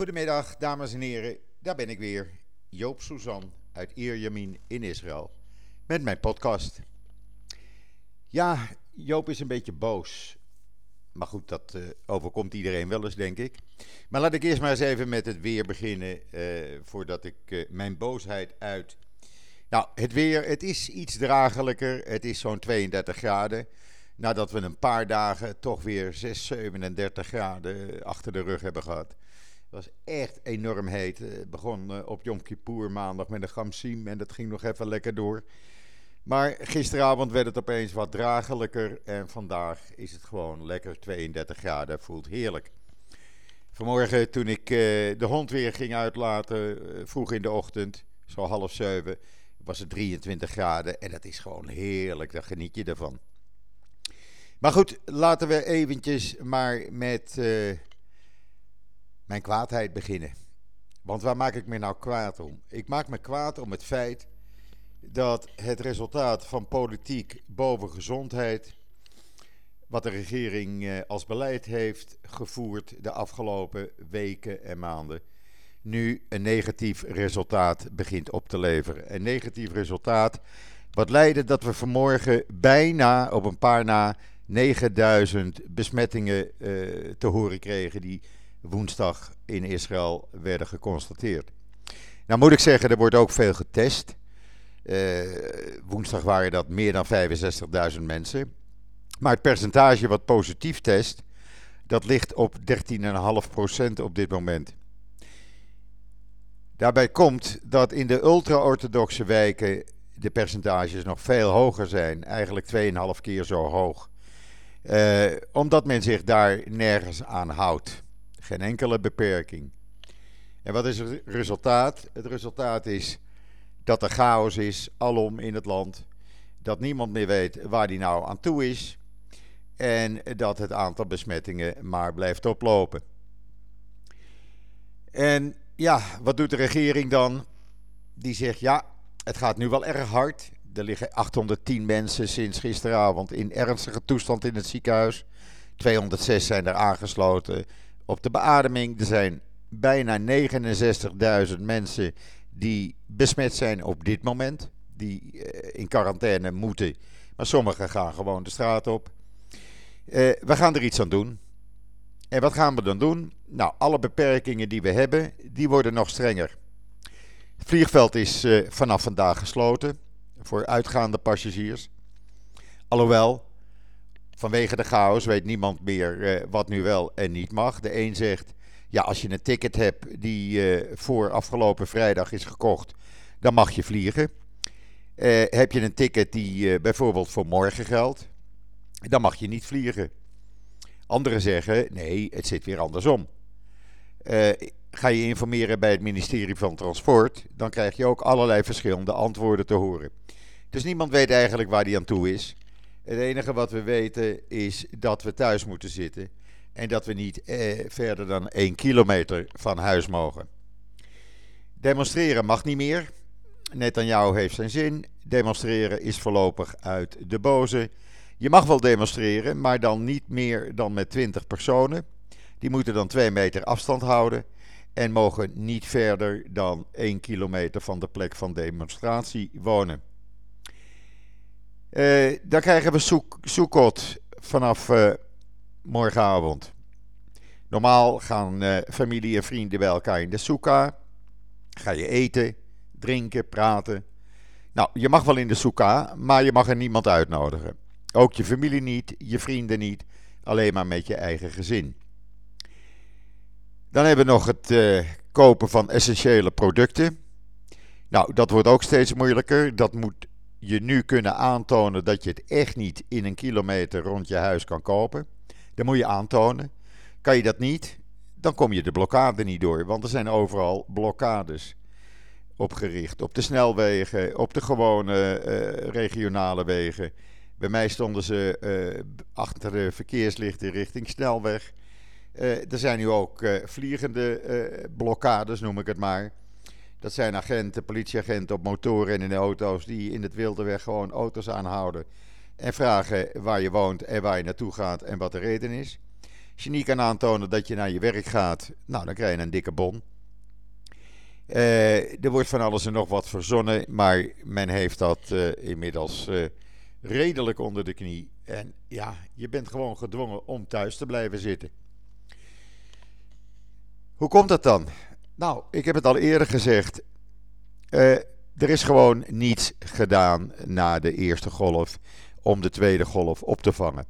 Goedemiddag, dames en heren. Daar ben ik weer, Joop Suzan uit Ierjamin in Israël. Met mijn podcast. Ja, Joop is een beetje boos. Maar goed, dat uh, overkomt iedereen wel eens, denk ik. Maar laat ik eerst maar eens even met het weer beginnen. Uh, voordat ik uh, mijn boosheid uit. Nou, het weer, het is iets dragelijker. Het is zo'n 32 graden. Nadat we een paar dagen toch weer 6, 37 graden achter de rug hebben gehad. Het was echt enorm heet. Het begon op Yom Kippur maandag met een gamsim en dat ging nog even lekker door. Maar gisteravond werd het opeens wat dragelijker en vandaag is het gewoon lekker 32 graden. Voelt heerlijk. Vanmorgen toen ik de hond weer ging uitlaten, vroeg in de ochtend, zo half zeven, was het 23 graden en dat is gewoon heerlijk. Daar geniet je ervan. Maar goed, laten we eventjes maar met mijn kwaadheid beginnen. Want waar maak ik me nou kwaad om? Ik maak me kwaad om het feit dat het resultaat van politiek boven gezondheid, wat de regering uh, als beleid heeft gevoerd de afgelopen weken en maanden, nu een negatief resultaat begint op te leveren. Een negatief resultaat wat leidde dat we vanmorgen bijna op een paar na 9000 besmettingen uh, te horen kregen die woensdag in Israël werden geconstateerd. Nou moet ik zeggen, er wordt ook veel getest. Uh, woensdag waren dat meer dan 65.000 mensen. Maar het percentage wat positief test, dat ligt op 13,5% op dit moment. Daarbij komt dat in de ultra-orthodoxe wijken de percentages nog veel hoger zijn. Eigenlijk 2,5 keer zo hoog. Uh, omdat men zich daar nergens aan houdt. Geen enkele beperking. En wat is het resultaat? Het resultaat is dat er chaos is, alom in het land. Dat niemand meer weet waar die nou aan toe is. En dat het aantal besmettingen maar blijft oplopen. En ja, wat doet de regering dan? Die zegt ja, het gaat nu wel erg hard. Er liggen 810 mensen sinds gisteravond in ernstige toestand in het ziekenhuis. 206 zijn er aangesloten op de beademing. Er zijn bijna 69.000 mensen die besmet zijn op dit moment. Die in quarantaine moeten. Maar sommigen gaan gewoon de straat op. Uh, we gaan er iets aan doen. En wat gaan we dan doen? Nou, alle beperkingen die we hebben, die worden nog strenger. Het vliegveld is uh, vanaf vandaag gesloten voor uitgaande passagiers. Alhoewel, vanwege de chaos weet niemand meer uh, wat nu wel en niet mag. De een zegt, ja, als je een ticket hebt die uh, voor afgelopen vrijdag is gekocht, dan mag je vliegen. heb je een ticket die bijvoorbeeld voor morgen geldt, dan mag je niet vliegen. Anderen zeggen, nee, het zit weer andersom. Ga je informeren bij het ministerie van Transport, dan krijg je ook allerlei verschillende antwoorden te horen. Dus niemand weet eigenlijk waar die aan toe is. Het enige wat we weten is dat we thuis moeten zitten en dat we niet eh, verder dan één kilometer van huis mogen. Demonstreren mag niet meer. Net aan jou heeft zijn zin. Demonstreren is voorlopig uit de boze. Je mag wel demonstreren, maar dan niet meer dan met 20 personen. Die moeten dan 2 meter afstand houden en mogen niet verder dan 1 kilometer van de plek van demonstratie wonen. Uh, dan krijgen we soek, Soekot vanaf uh, morgenavond. Normaal gaan uh, familie en vrienden bij elkaar in de soeka. Ga je eten, drinken, praten. Nou, je mag wel in de soeka, maar je mag er niemand uitnodigen. Ook je familie niet, je vrienden niet, alleen maar met je eigen gezin. Dan hebben we nog het kopen van essentiële producten. Nou, dat wordt ook steeds moeilijker. Dat moet je nu kunnen aantonen dat je het echt niet in een kilometer rond je huis kan kopen. Dan moet je aantonen. Kan je dat niet, dan kom je de blokkade niet door, want er zijn overal blokkades opgericht. Op de snelwegen, op de gewone uh, regionale wegen. Bij mij stonden ze uh, achter de verkeerslichten richting snelweg. Uh, er zijn nu ook vliegende blokkades, noem ik het maar. Dat zijn agenten, politieagenten op motoren en in auto's die in het wilde weg gewoon auto's aanhouden. En vragen waar je woont en waar je naartoe gaat en wat de reden is. Als je niet kan aantonen dat je naar je werk gaat, nou, dan krijg je een dikke bon. Uh, er wordt van alles en nog wat verzonnen, maar men heeft dat uh, inmiddels uh, redelijk onder de knie. En ja, je bent gewoon gedwongen om thuis te blijven zitten. Hoe komt dat dan? Nou, ik heb het al eerder gezegd. er is gewoon niets gedaan na de eerste golf om de tweede golf op te vangen.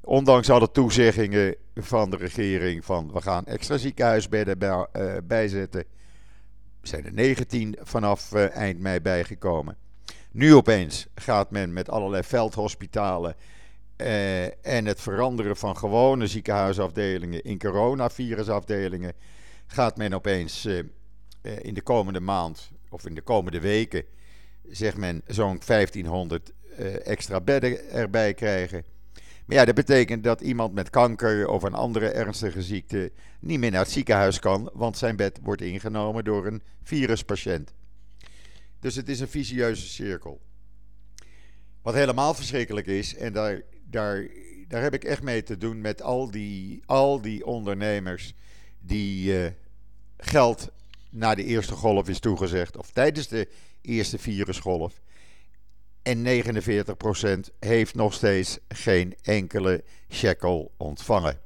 Ondanks alle toezeggingen van de regering van we gaan extra ziekenhuisbedden bij, uh, bijzetten, zijn er 19 vanaf uh, eind mei bijgekomen. Nu opeens gaat men met allerlei veldhospitalen en het veranderen van gewone ziekenhuisafdelingen in coronavirusafdelingen, gaat men opeens in de komende maand of in de komende weken, zegt men, zo'n 1500 extra bedden erbij krijgen. Maar ja, dat betekent dat iemand met kanker of een andere ernstige ziekte niet meer naar het ziekenhuis kan, want zijn bed wordt ingenomen door een viruspatiënt. Dus het is een visieuze cirkel. Wat helemaal verschrikkelijk is, en daar, daar, daar heb ik echt mee te doen met al die, al die ondernemers die uh, geld na de eerste golf is toegezegd, of tijdens de eerste virusgolf. En 49% heeft nog steeds geen enkele shekel ontvangen.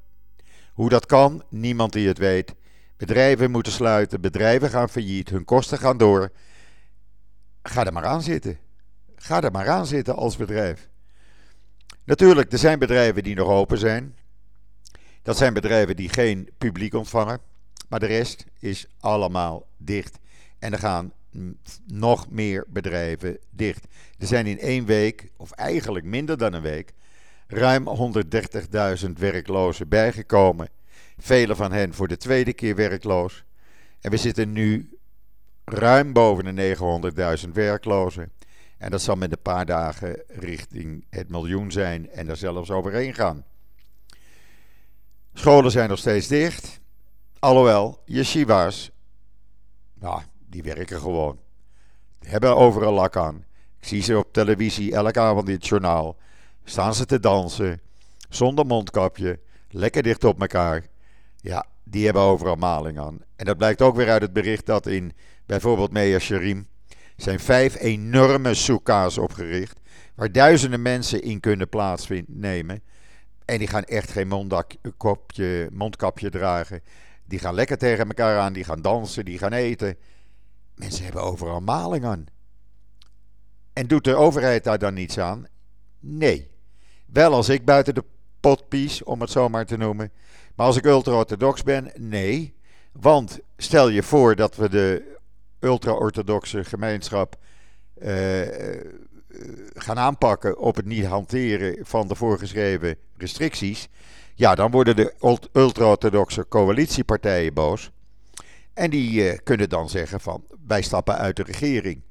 Hoe dat kan, niemand die het weet. Bedrijven moeten sluiten, bedrijven gaan failliet, hun kosten gaan door. Ga er maar aan zitten. Ga er maar aan zitten als bedrijf. Natuurlijk, er zijn bedrijven die nog open zijn. Dat zijn bedrijven die geen publiek ontvangen. Maar de rest is allemaal dicht. En er gaan nog meer bedrijven dicht. Er zijn in één week, of eigenlijk minder dan een week, ruim 130.000 werklozen bijgekomen. Vele van hen voor de tweede keer werkloos. En we zitten nu ruim boven de 900.000 werklozen. En dat zal met een paar dagen richting het miljoen zijn en er zelfs overheen gaan. Scholen zijn nog steeds dicht. Alhoewel, yeshivas, nou, die werken gewoon. Die hebben overal lak aan. Ik zie ze op televisie elke avond in het journaal. Staan ze te dansen, zonder mondkapje, lekker dicht op elkaar. Ja, die hebben overal maling aan. En dat blijkt ook weer uit het bericht dat in bijvoorbeeld Mea Sharim zijn vijf enorme soeka's opgericht. Waar duizenden mensen in kunnen plaatsnemen. En die gaan echt geen mondkapje, mondkapje dragen. Die gaan lekker tegen elkaar aan, die gaan dansen, die gaan eten. Mensen hebben overal maling aan. En doet de overheid daar dan niets aan? Nee. Wel als ik buiten de pot pies, om het zo maar te noemen. Maar als ik ultra-orthodox ben, nee. Want stel je voor dat we de ultra-orthodoxe gemeenschap uh, gaan aanpakken op het niet hanteren van de voorgeschreven restricties. Ja, dan worden de ultra-orthodoxe coalitiepartijen boos. En die uh, kunnen dan zeggen van wij stappen uit de regering.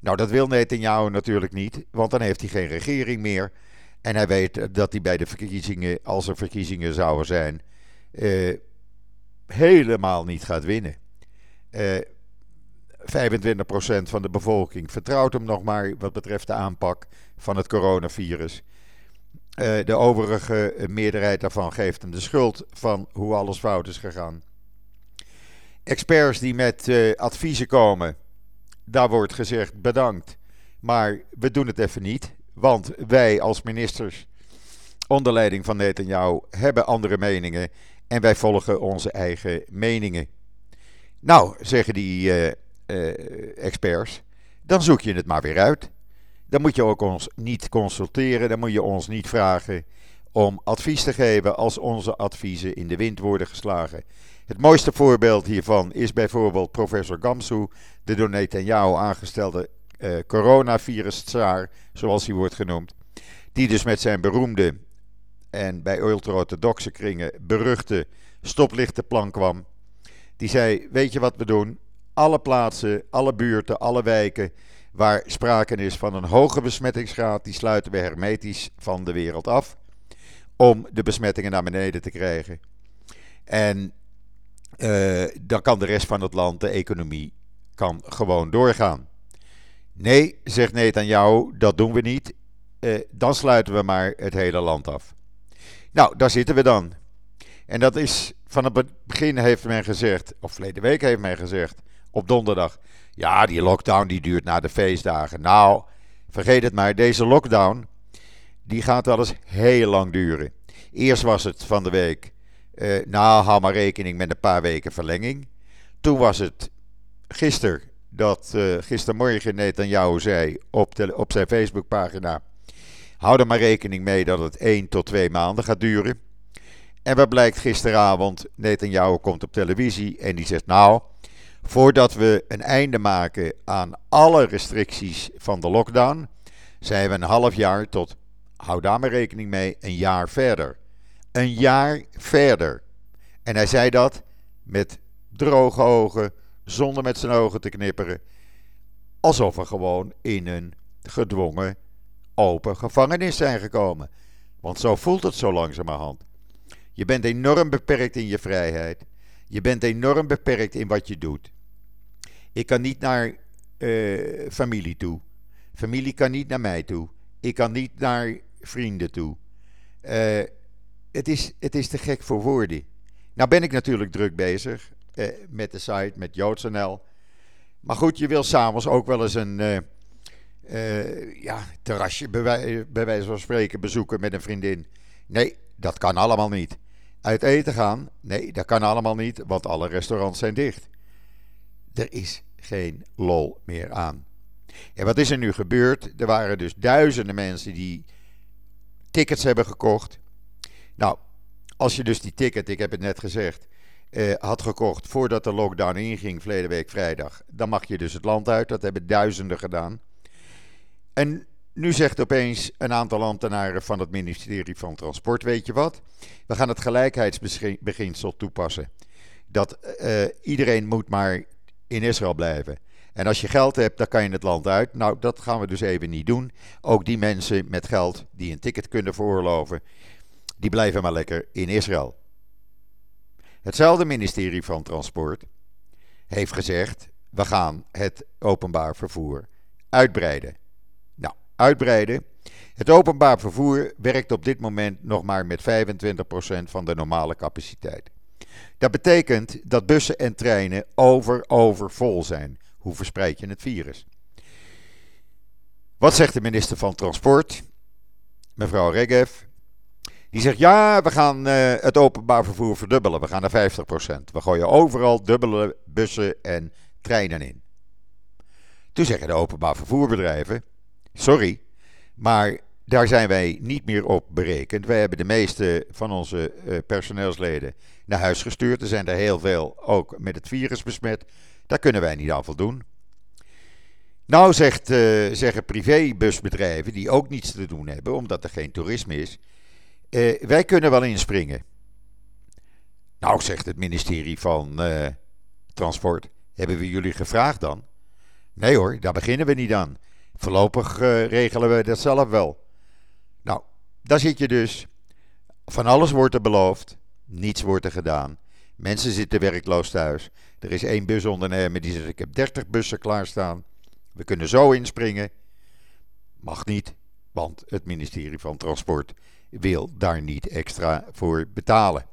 Nou, dat wil Netanyahu natuurlijk niet, want dan heeft hij geen regering meer. En hij weet dat hij bij de verkiezingen, als er verkiezingen zouden zijn, uh, helemaal niet gaat winnen. Uh, eh, 25% van de bevolking vertrouwt hem nog maar wat betreft de aanpak van het coronavirus. Uh, de overige meerderheid daarvan geeft hem de schuld van hoe alles fout is gegaan. Experts die met uh, adviezen komen, daar wordt gezegd bedankt. Maar we doen het even niet, want wij als ministers onder leiding van Netanyahu hebben andere meningen en wij volgen onze eigen meningen. Nou, zeggen die uh, experts, dan zoek je het maar weer uit. Dan moet je ook ons niet consulteren, dan moet je ons niet vragen om advies te geven als onze adviezen in de wind worden geslagen. Het mooiste voorbeeld hiervan is bijvoorbeeld professor Gamsu, de door Netanyahu aangestelde uh, coronavirus-tsaar, zoals hij wordt genoemd. Die dus met zijn beroemde en bij ultra-orthodoxe kringen beruchte stoplichtenplan kwam. Die zei: Weet je wat we doen? Alle plaatsen, alle buurten, alle wijken waar sprake is van een hoge besmettingsgraad, die sluiten we hermetisch van de wereld af. Om de besmettingen naar beneden te krijgen. En uh, dan kan de rest van het land, de economie, kan gewoon doorgaan. Nee, zegt Netanyahu, dat doen we niet. Uh, dan sluiten we maar het hele land af. Nou, daar zitten we dan. En dat is van het begin heeft men gezegd, of verleden week heeft men gezegd, op donderdag. Ja, die lockdown die duurt na de feestdagen. Nou, vergeet het maar, deze lockdown die gaat wel eens heel lang duren. Eerst was het van de week, uh, nou hou maar rekening met een paar weken verlenging. Toen was het gisteren dat uh, gistermorgen Netanyahu zei op, de, op zijn Facebookpagina... hou er maar rekening mee dat het 1 tot 2 maanden gaat duren. En wat blijkt gisteravond? Netanyahu komt op televisie en die zegt... nou, voordat we een einde maken aan alle restricties van de lockdown... zijn we een half jaar tot, hou daar maar rekening mee, een jaar verder. Een jaar verder. En hij zei dat met droge ogen, zonder met zijn ogen te knipperen. Alsof we gewoon in een gedwongen open gevangenis zijn gekomen. Want zo voelt het zo langzamerhand. Je bent enorm beperkt in je vrijheid. Je bent enorm beperkt in wat je doet. Ik kan niet naar uh, familie toe. Familie kan niet naar mij toe. Ik kan niet naar vrienden toe. Uh, het, is, het is te gek voor woorden. Nou ben ik natuurlijk druk bezig uh, met de site, met JoodsNL. Maar goed, je wil s'avonds ook wel eens een ja, terrasje bij, bij wijze van spreken bezoeken met een vriendin. Nee, dat kan allemaal niet. Uit eten gaan? Nee, dat kan allemaal niet, want alle restaurants zijn dicht. Er is geen lol meer aan. En wat is er nu gebeurd? Er waren dus duizenden mensen die tickets hebben gekocht. Nou, als je dus die ticket, ik heb het net gezegd, eh, had gekocht voordat de lockdown inging, verleden week vrijdag, dan mag je dus het land uit. Dat hebben duizenden gedaan. En nu zegt opeens een aantal ambtenaren van het ministerie van Transport: Weet je wat? We gaan het gelijkheidsbeginsel toepassen. Dat uh, iedereen moet maar in Israël blijven. En als je geld hebt, dan kan je het land uit. Nou, dat gaan we dus even niet doen. Ook die mensen met geld die een ticket kunnen veroorloven, die blijven maar lekker in Israël. Hetzelfde ministerie van Transport heeft gezegd: we gaan het openbaar vervoer uitbreiden uitbreiden. Het openbaar vervoer werkt op dit moment nog maar met 25% van de normale capaciteit. Dat betekent dat bussen en treinen over overvol zijn. Hoe verspreid je het virus? Wat zegt de minister van Transport, mevrouw Regev? Die zegt ja, we gaan uh, het openbaar vervoer verdubbelen. We gaan naar 50%. We gooien overal dubbele bussen en treinen in. Toen zeggen de openbaar vervoerbedrijven: Sorry, maar daar zijn wij niet meer op berekend. Wij hebben de meeste van onze uh, personeelsleden naar huis gestuurd. Er zijn er heel veel ook met het virus besmet. Daar kunnen wij niet aan voldoen. Nou zegt, uh, zeggen privébusbedrijven die ook niets te doen hebben, omdat er geen toerisme is. Uh, wij kunnen wel inspringen. Nou, zegt het ministerie van Transport. Hebben we jullie gevraagd dan? Nee hoor, daar beginnen we niet aan. Voorlopig uh, regelen we dat zelf wel. Nou, daar zit je dus. Van alles wordt er beloofd, niets wordt er gedaan. Mensen zitten werkloos thuis. Er is één busondernemer die zegt: Ik heb 30 bussen klaarstaan. We kunnen zo inspringen. Mag niet, want het ministerie van Transport wil daar niet extra voor betalen.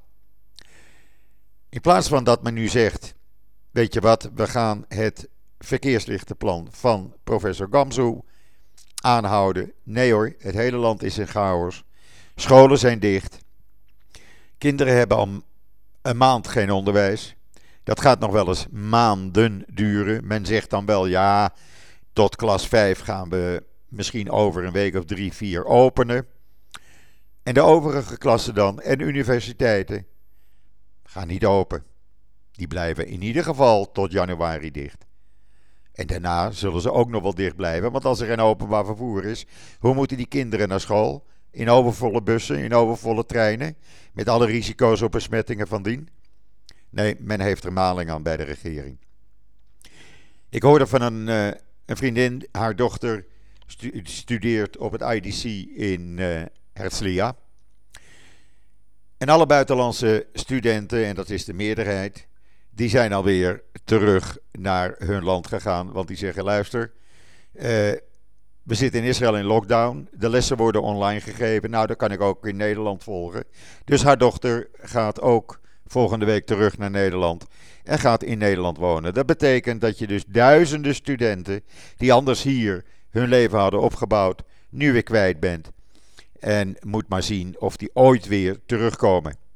In plaats van dat men nu zegt: Weet je wat, we gaan het verkeerslichtenplan van professor Gamzu aanhouden. Nee hoor, het hele land is in chaos. Scholen zijn dicht. Kinderen hebben al een maand geen onderwijs. Dat gaat nog wel eens maanden duren. Men zegt dan wel ja, tot klas 5 gaan we misschien over een week of drie, vier openen. En de overige klassen dan en universiteiten gaan niet open. Die blijven in ieder geval tot januari dicht. En daarna zullen ze ook nog wel dicht blijven. Want als er geen openbaar vervoer is, hoe moeten die kinderen naar school? In overvolle bussen, in overvolle treinen. Met alle risico's op besmettingen van dien. Nee, men heeft er maling aan bij de regering. Ik hoorde van een, uh, een vriendin, haar dochter studeert op het IDC in uh. En alle buitenlandse studenten, en dat is de meerderheid, die zijn alweer terug naar hun land gegaan. Want die zeggen: luister, uh, we zitten in Israël in lockdown. De lessen worden online gegeven. Nou, dat kan ik ook in Nederland volgen. Dus haar dochter gaat ook volgende week terug naar Nederland. En gaat in Nederland wonen. Dat betekent dat je dus duizenden studenten. die anders hier hun leven hadden opgebouwd. nu weer kwijt bent. En moet maar zien of die ooit weer terugkomen.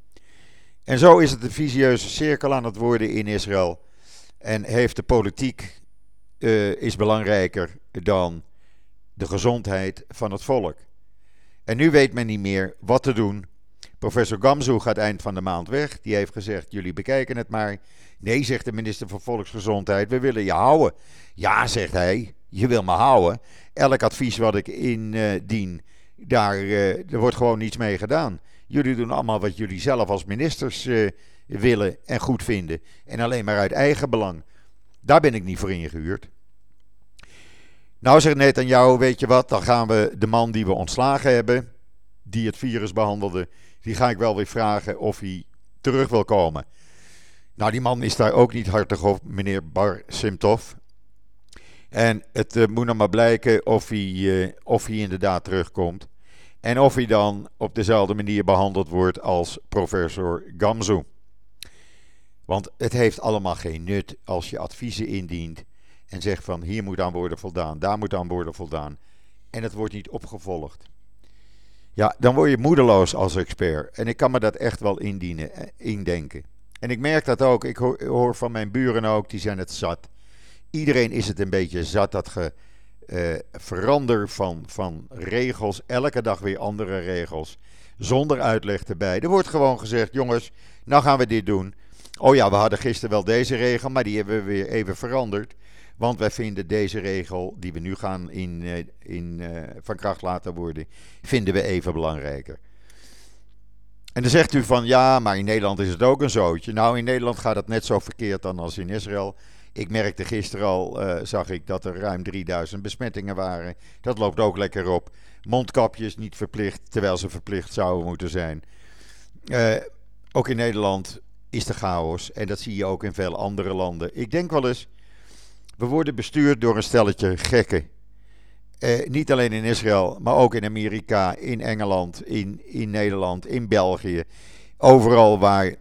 En zo is het een visieuze cirkel aan het worden in Israël. En heeft de politiek uh, is belangrijker dan de gezondheid van het volk. En nu weet men niet meer wat te doen. Professor Gamzu gaat eind van de maand weg. Die heeft gezegd: jullie bekijken het maar. Nee, zegt de minister van Volksgezondheid, we willen je houden. Ja, zegt hij, je wil me houden. Elk advies wat ik indien, daar uh, er wordt gewoon niets mee gedaan. Jullie doen allemaal wat jullie zelf als ministers uh, willen en goed vinden. En alleen maar uit eigen belang. Daar ben ik niet voor ingehuurd. Nou zegt Netanyahu, weet je wat, dan gaan we de man die we ontslagen hebben, die het virus behandelde, die ga ik wel weer vragen of hij terug wil komen. Nou, die man is daar ook niet hartig op, meneer Bar Simtov. En het uh, moet nog maar blijken of hij, uh, of hij inderdaad terugkomt. En of hij dan op dezelfde manier behandeld wordt als professor Gamzu. Want het heeft allemaal geen nut als je adviezen indient en zegt van hier moet aan worden voldaan, daar moet aan worden voldaan. En het wordt niet opgevolgd. Ja, dan word je moedeloos als expert. En ik kan me dat echt wel indienen, eh, indenken. En ik merk dat ook. Ik hoor, van mijn buren ook, die zijn het zat. Iedereen is het een beetje zat dat ge, uh, verander van, van regels. Elke dag weer andere regels. Zonder uitleg erbij. Er wordt gewoon gezegd: jongens, nou gaan we dit doen. Oh ja, we hadden gisteren wel deze regel, maar die hebben we weer even veranderd. Want wij vinden deze regel, die we nu gaan in, eh, in, uh, van kracht laten worden, vinden we even belangrijker. En dan zegt u van ja, maar in Nederland is het ook een zootje. Nou, in Nederland gaat het net zo verkeerd dan als in Israël. Ik merkte gisteren al, uh, zag ik dat er ruim 3000 besmettingen waren. Dat loopt ook lekker op. Mondkapjes niet verplicht, terwijl ze verplicht zouden moeten zijn. Uh, ook in Nederland is de chaos. En dat zie je ook in veel andere landen. Ik denk wel eens, we worden bestuurd door een stelletje gekken. Eh, niet alleen in Israël, maar ook in Amerika, in Engeland, in, in Nederland, in België. Overal waar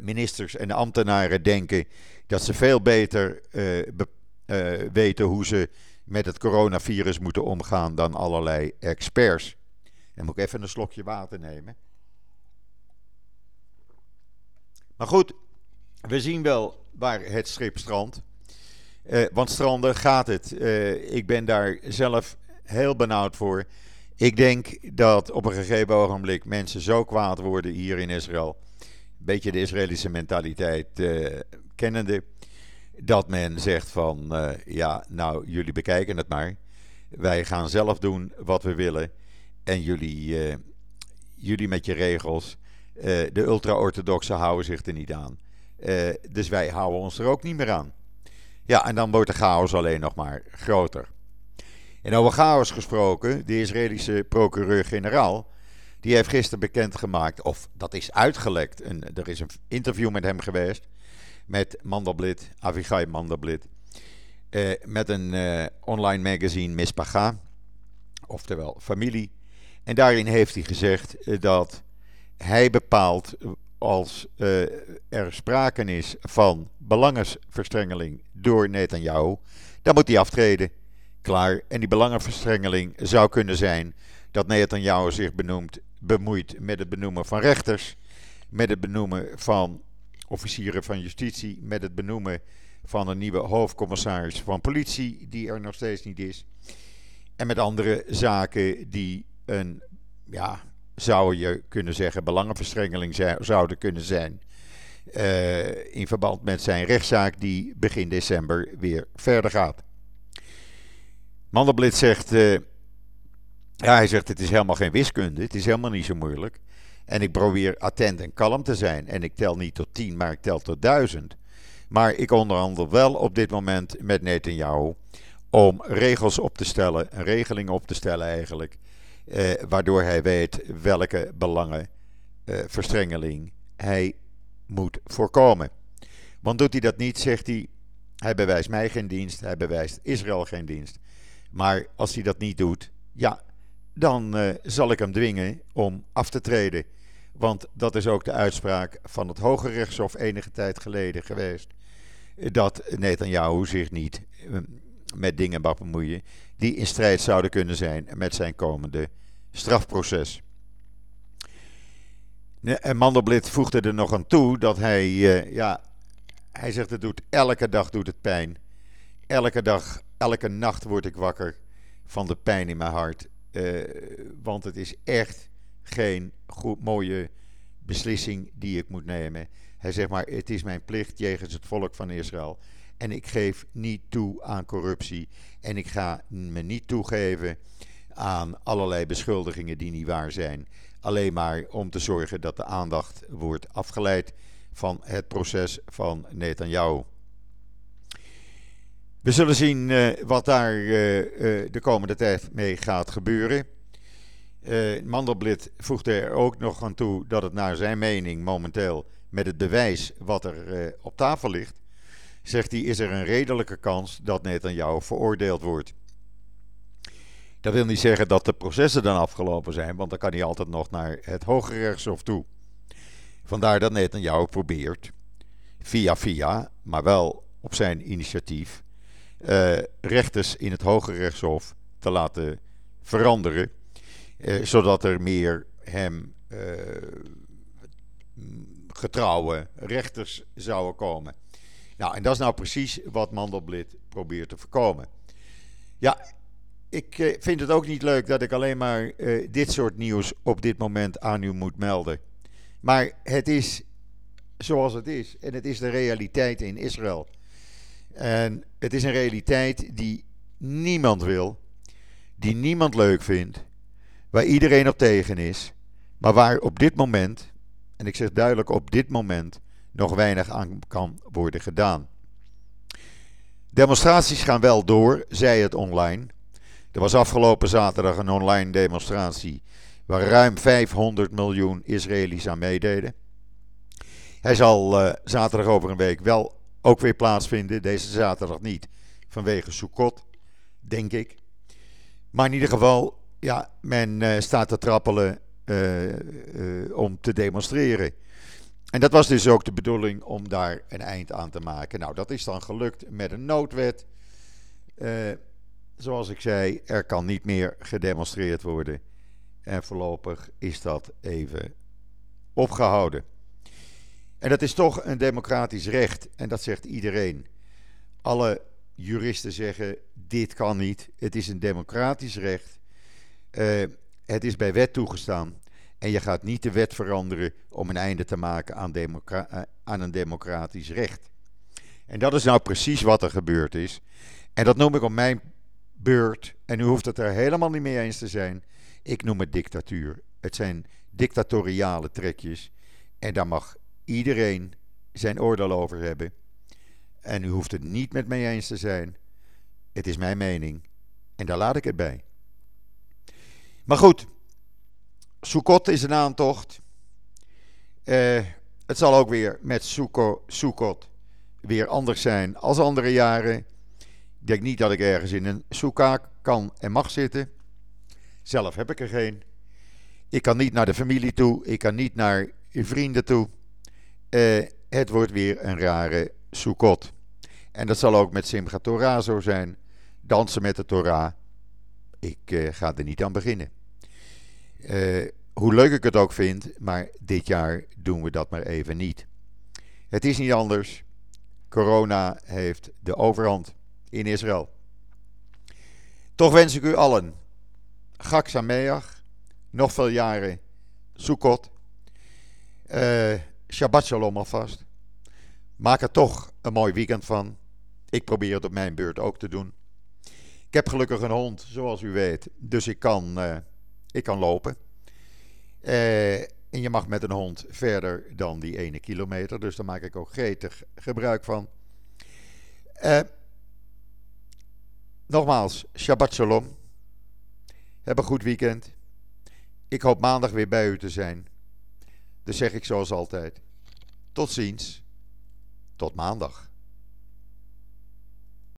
ministers en ambtenaren denken dat ze veel beter uh, be, weten hoe ze met het coronavirus moeten omgaan dan allerlei experts. En moet ik even een slokje water nemen. Maar goed, we zien wel waar het schip strandt. Uh, want stranden gaat het. Ik ben daar zelf heel benauwd voor. Ik denk dat op een gegeven ogenblik mensen zo kwaad worden hier in Israël. Beetje de Israëlische mentaliteit uh, kennende. Dat men zegt van, ja, nou, jullie bekijken het maar. Wij gaan zelf doen wat we willen. En jullie, jullie met je regels. de ultra-orthodoxen houden zich er niet aan. dus wij houden ons er ook niet meer aan. Ja, en dan wordt de chaos alleen nog maar groter. En over chaos gesproken, de Israëlische procureur-generaal, die heeft gisteren bekendgemaakt, of dat is uitgelekt, en er is een interview met hem geweest, met Mandelblit, Avigai Mandelblit, eh, met een eh, online magazine Mispaga, oftewel familie. En daarin heeft hij gezegd eh, dat hij bepaalt als er sprake is van belangenverstrengeling door Netanyahu, dan moet hij aftreden. Klaar. En die belangenverstrengeling zou kunnen zijn dat Netanyahu zich benoemt, bemoeit met het benoemen van rechters, met het benoemen van officieren van justitie, met het benoemen van een nieuwe hoofdcommissaris van politie, die er nog steeds niet is. En met andere zaken die een ja, zou je kunnen zeggen, belangenverstrengeling zouden kunnen zijn. Uh, in verband met zijn rechtszaak die begin december weer verder gaat. Mandelblit zegt, uh, ja, hij zegt het is helemaal geen wiskunde, het is helemaal niet zo moeilijk. En ik probeer attent en kalm te zijn. En ik tel niet tot tien, maar ik tel tot duizend. Maar ik onderhandel wel op dit moment met Netanyahu om regels op te stellen, een regeling op te stellen eigenlijk, eh, waardoor hij weet welke belangenverstrengeling eh, hij moet voorkomen. Want doet hij dat niet, zegt hij, hij bewijst mij geen dienst, hij bewijst Israël geen dienst. Maar als hij dat niet doet, ja, dan uh, zal ik hem dwingen om af te treden. Want dat is ook de uitspraak van het Hoge Rechtshof enige tijd geleden geweest. Dat Netanyahu zich niet uh, met dingen bemoeien die in strijd zouden kunnen zijn met zijn komende strafproces. En Mandelblit voegde er nog aan toe dat hij, ja, hij zegt het doet elke dag doet het pijn. Elke dag, elke nacht word ik wakker van de pijn in mijn hart. Uh, want het is echt geen goed, mooie beslissing die ik moet nemen. Hij zegt maar, het is mijn plicht jegens het volk van Israël. En ik geef niet toe aan corruptie. En ik ga me niet toegeven aan allerlei beschuldigingen die niet waar zijn. Alleen maar om te zorgen dat de aandacht wordt afgeleid van het proces van Netanyahu. We zullen zien uh, wat daar uh, uh, de komende tijd mee gaat gebeuren. Mandelblit voegde er ook nog aan toe dat het naar zijn mening momenteel met het bewijs wat er op tafel ligt, zegt hij, is er een redelijke kans dat Netanyahu veroordeeld wordt. Dat wil niet zeggen dat de processen dan afgelopen zijn, want dan kan hij altijd nog naar het Hoge Rechtshof toe. Vandaar dat Netanyahu probeert, via via, maar wel op zijn initiatief, uh, rechters in het Hoge Rechtshof te laten veranderen, uh, zodat er meer hem uh, getrouwe rechters zouden komen. Nou, en dat is nou precies wat Mandelblit probeert te voorkomen. Ja, ik vind het ook niet leuk dat ik alleen maar dit soort nieuws op dit moment aan u moet melden. Maar het is zoals het is. En het is de realiteit in Israël. En het is een realiteit die niemand wil, die niemand leuk vindt, waar iedereen op tegen is, maar waar op dit moment, en ik zeg duidelijk op dit moment, nog weinig aan kan worden gedaan. Demonstraties gaan wel door, zei het online. Er was afgelopen zaterdag een online demonstratie waar ruim 500 miljoen Israëli's aan meededen. Hij zal uh, zaterdag over een week wel ook weer plaatsvinden. Deze zaterdag niet, vanwege Sukkot, denk ik. Maar in ieder geval, ja, men uh, staat te trappelen uh, om te demonstreren. En dat was dus ook de bedoeling om daar een eind aan te maken. Nou, dat is dan gelukt met een noodwet. zoals ik zei, er kan niet meer gedemonstreerd worden. En voorlopig is dat even opgehouden. En dat is toch een democratisch recht. En dat zegt iedereen. Alle juristen zeggen: dit kan niet. Het is een democratisch recht. Uh, het is bij wet toegestaan. En je gaat niet de wet veranderen om een einde te maken aan, uh, aan een democratisch recht. En dat is nou precies wat er gebeurd is. En dat noem ik op mijn beurt. En u hoeft het er helemaal niet mee eens te zijn. Ik noem het dictatuur. Het zijn dictatoriale trekjes. En daar mag iedereen zijn oordeel over hebben. En u hoeft het niet met mij eens te zijn. Het is mijn mening. En daar laat ik het bij. Maar goed, Sukkot is een aantocht. Uh, het zal ook weer met Sukkot weer anders zijn als andere jaren. Ik denk niet dat ik ergens in een soeka kan en mag zitten. Zelf heb ik er geen. Ik kan niet naar de familie toe. Ik kan niet naar vrienden toe. Uh, het wordt weer een rare Sukkot. En dat zal ook met Simchat Torah zo zijn. Dansen met de Torah. Ik uh, ga er niet aan beginnen. Uh, hoe leuk ik het ook vind, maar dit jaar doen we dat maar even niet. Het is niet anders. Corona heeft de overhand in Israël. Toch wens ik u allen Gak Sameach, nog veel jaren Sukkot. Uh, Shabbat Shalom alvast. Maak er toch een mooi weekend van. Ik probeer het op mijn beurt ook te doen. Ik heb gelukkig een hond, zoals u weet. Dus ik kan, uh, ik kan lopen. Uh, en je mag met een hond verder dan die ene kilometer. Dus daar maak ik ook gretig gebruik van. Uh, nogmaals, Shabbat Shalom. Heb een goed weekend. Ik hoop maandag weer bij u te zijn. Dus zeg ik zoals altijd. Tot ziens. Tot maandag.